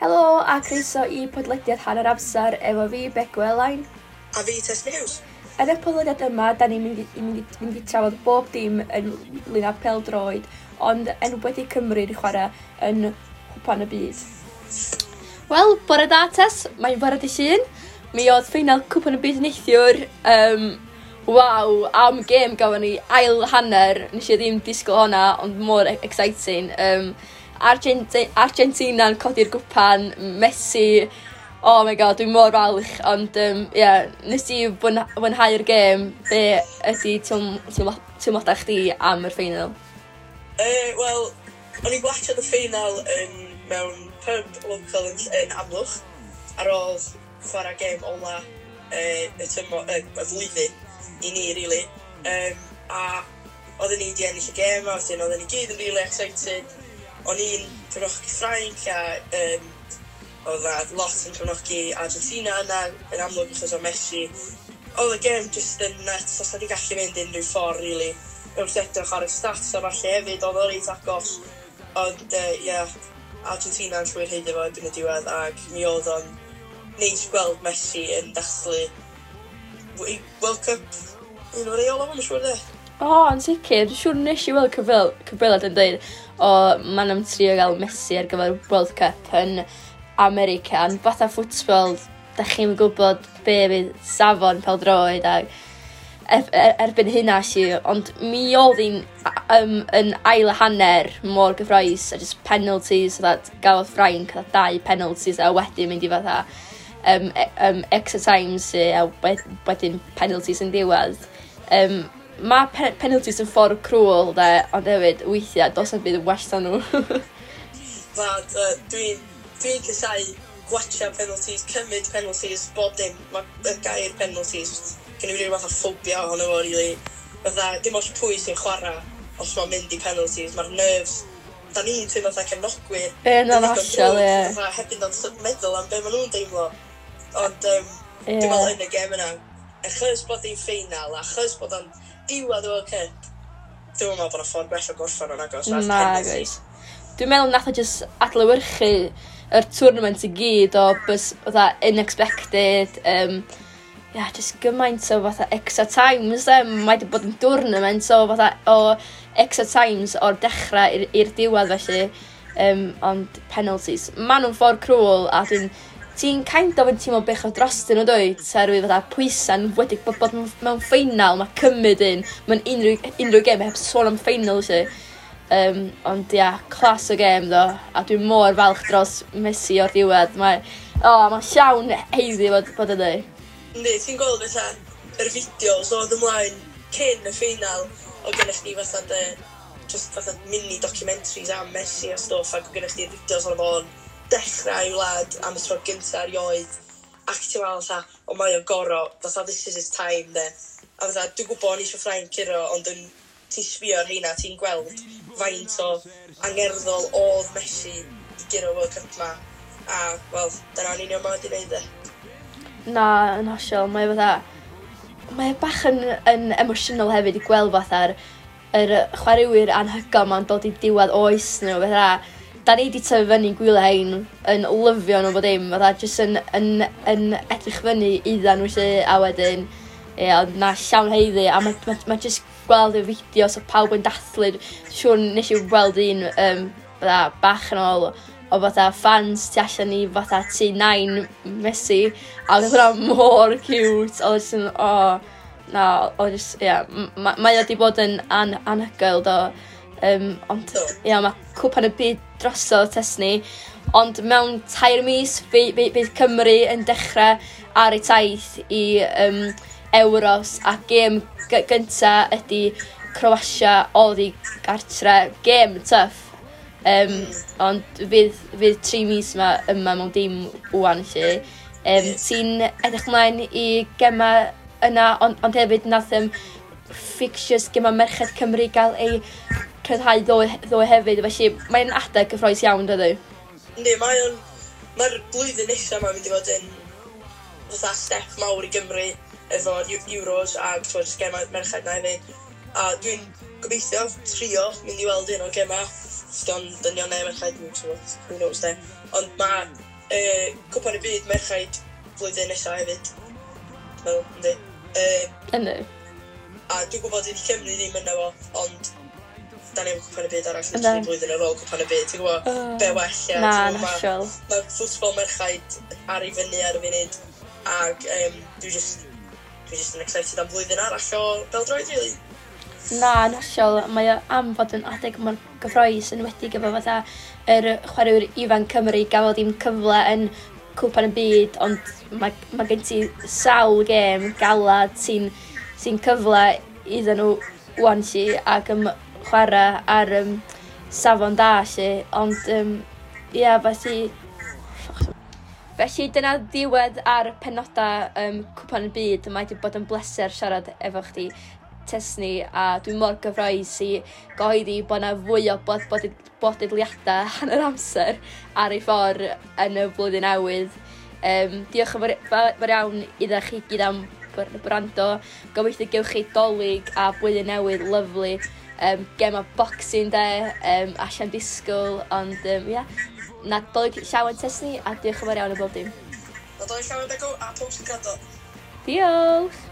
Helo a croeso i podlediad hanner amser efo fi, Begw Elain. A fi, Tess News. Yn y podlediad yma, da ni'n mynd, i, mynd, mynd i trafod bob dim yn lun â pel droed, ond yn wedi Cymru'n chwarae yn hwpan y byd. Wel, bore da, Tess. Mae'n bore di llun. Mi oedd ffeinal cwpan y byd neithiwr. Um, Waw, am gêm gafon ni ail hanner, nes i ddim disgwyl hwnna, ond mor e- exciting. Um, Argenti Argentina'n codi'r gwpan, Messi, oh my god, dwi'n mor falch, ond um, yeah, nes i wynhau'r gêm, be ydy teimlodau chdi am yr ffeinal? Uh, e, Wel, o'n i'n gwachod y ffeinal yn, mewn pub local yn, yn Amlwch, ar ôl chwarae gêm ola uh, y, tymo, uh, y flwyddyn i ni, really. Um, a oedden ni wedi ennill y gêm, a oedden ni gyd yn really excited, O'n i'n cyfnogi Ffrainc a um, oedd a lot yn cyfnogi Argentina yna yn amlwg achos o Messi. Oedd y gêm just yn nuts os wedi gallu mynd unrhyw ffordd, really. Wrth edrych ar y stats a falle hefyd, oedd o'r reit agos. Ond, ie, uh, yeah, Argentina yn llwyr heidio fo yn y diwedd ac mi oedd o'n neis gweld Messi yn dathlu World Cup un o'r eol o'n siŵr sure, de o, oh, yn sicr, dwi'n siŵr nes i weld cyfril, cyfrilad yn dweud, o, ma'n am trio gael Messi ar gyfer World Cup yn America, ond fatha ffwtsbol, da chi'n gwybod be fydd safon pel droed a er, er, erbyn hynna si, ond mi oedd hi'n um, yn ail hanner mor gyffroes a just penalties, so that gafodd Frank a dau penalties a wedyn mynd i fatha um, um, extra times e, a wedyn penalties yn diwedd. Um, mae pen penalties yn ffordd crwel, de, ond hefyd, weithiau, dos yn byd yn well nhw. Na, dwi'n dwi cysau gwatio penalties, cymryd penalties, bob dim. Mae y gair penalties, gen i rhyw fath o ffobia ohono fo, really. Fydda, dim oes pwy sy'n chwarae os mae'n mynd i penalties. Mae'r nerves, da ni'n teimlo fatha cefnogwyr. Ie, na'n asiol, ie. Fatha, hefyd na'n meddwl am be maen nhw'n deimlo. Ond, um, yeah. dwi'n meddwl yn y gem yna, achos bod hi'n ffeinal, achos bod o'n diwedd o'r cyd. Dwi'n meddwl bod y ffordd gwell o gorffan o'n agos. Na, gweith. Dwi'n meddwl nath o just adlywyrchu yr tournament i gyd o bys fatha unexpected, um, yeah, just gymaint o fatha extra times, e. mae wedi bod yn tournament o fatha o extra times o'r dechrau i'r diwedd felly, um, ond penalties. Ma'n nhw'n ffordd cruel a dwi'n ti'n kind of yn teimlo bech o drostyn nhw dweud, serwydd fatha pwysa'n wedi bod, bod mewn ffeinal, mae cymryd un, mae'n unrhyw, unrhyw gem heb sôn am ffeinal si. Um, ond ia, clas o gem ddo, a dwi'n mor falch dros Messi o'r diwedd, mae, o, oh, mae llawn heiddi bod, bod ydy. Ynddi, ti'n gweld fatha, yr er fideos oedd ymlaen cyn y ffeinal, o gennych chi fatha de, just fatha mini documentaries am Messi a stwff, ac o gennych chi'r fideos o'n fo'n dechrau i wlad am y tro gyntaf erioed ac ti'n meddwl sa, o mae o'n goro, fatha this is his time de. A fatha, dwi'n gwybod o'n eisiau ffrain curo, ond yn ti'n sbio ar heina, ti'n gweld faint o angerddol oedd Messi i gyrra World Cup ma. A, wel, dyna'n union ma wedi wneud e. Na, yn hollol, mae fatha... Mae bach yn, yn emosiynol hefyd i gweld fatha'r yr chwaraewyr anhygoel ma'n dod i diwedd oes nhw, fatha da ni wedi tyfu fyny gwylau ein yn lyfio nhw bod dim, fatha jyst yn, yn, yn edrych fyny iddyn nhw sy'n a wedyn, ie, ond na llawn heiddi, a mae ma, ma jyst gweld y fideo so pawb yn dathlu, siwr nes i weld un um, fatha bach yn ôl o fatha fans tu allan i fatha T9 Messi, a oedd e hwnna mor cute, oedd e jyst yn, o, na, oedd e jyst, ie, yeah, mae o wedi bod yn an, anhygoel do, Um, ond, ia, mae cwpan y byd drosodd test ni. Ond mewn tair mis, bydd by, by Cymru yn dechrau ar ei taith i um, Euros. A gêm gynta ydy Croatia oedd i gartre. Gêm tuff. Um, ond fydd, fydd tri mis yma, yma mewn dim wwan lle. Um, Ti'n edrych mlaen i gema yna, ond, ond hefyd nath um, fixtures gyma Merched Cymru gael ei rhyddhau ddo ddoe hefyd, felly mae'n adeg gyffroes iawn, dydw. Ne, mae o'n... Mae'r blwyddyn nesaf mae'n mynd i fod yn fatha step mawr i Gymru efo Euros a twyd gema merched na hefyd. A dwi'n gobeithio trio mynd i weld un o gema. gan dynion neu merched, dwi'n gwybod, who knows de. Ond mae e, cwpan y byd merched flwyddyn nesaf hefyd. Fel, ynddi. E, Ynddi. A dwi'n gwybod i Cymru ddim yna fo, ond da ni efo cwpan y byd arall yn tri blwyddyn ar ôl cwpan y byd, ti'n gwybod? Uh, be well ia. Na, natural. Mae ma ffwtbol merchaid ar ei fyny ar y funud, ac um, dwi'n just, dwi just yn excited am blwyddyn arall o beldroed, really. Na, nasiol, mae o am fod yn adeg mor gyffroes yn wedi gyfo fatha yr er chwaraewyr ifan Cymru gafodd dim cyfle yn cwpan y byd, ond mae, mae gen ti sawl gêm galad sy'n sy cyfle iddyn nhw wan si ac ym, chwarae ar um, safon da si, ond um, ia, felly... Felly dyna ddiwedd ar penodau um, cwpan y byd, mae wedi bod yn bleser siarad efo chdi tesni a dwi'n mor gyfroes i goeddi bod yna fwy o bod bodedliadau han hanner amser ar ei ffordd yn y flwyddyn newydd. Um, diolch yn fawr iawn iddo chi gyd am gwrando. Gobeithio gewch chi dolyg a blwyddyn newydd lyflu um, gem gema boxing de, um, allan disgwyl, ond um, ia, yeah. nadbolig llawn tesni a diolch yn fawr iawn y bob dim. Nadolig llawn degw a pob sy'n gado. Diolch!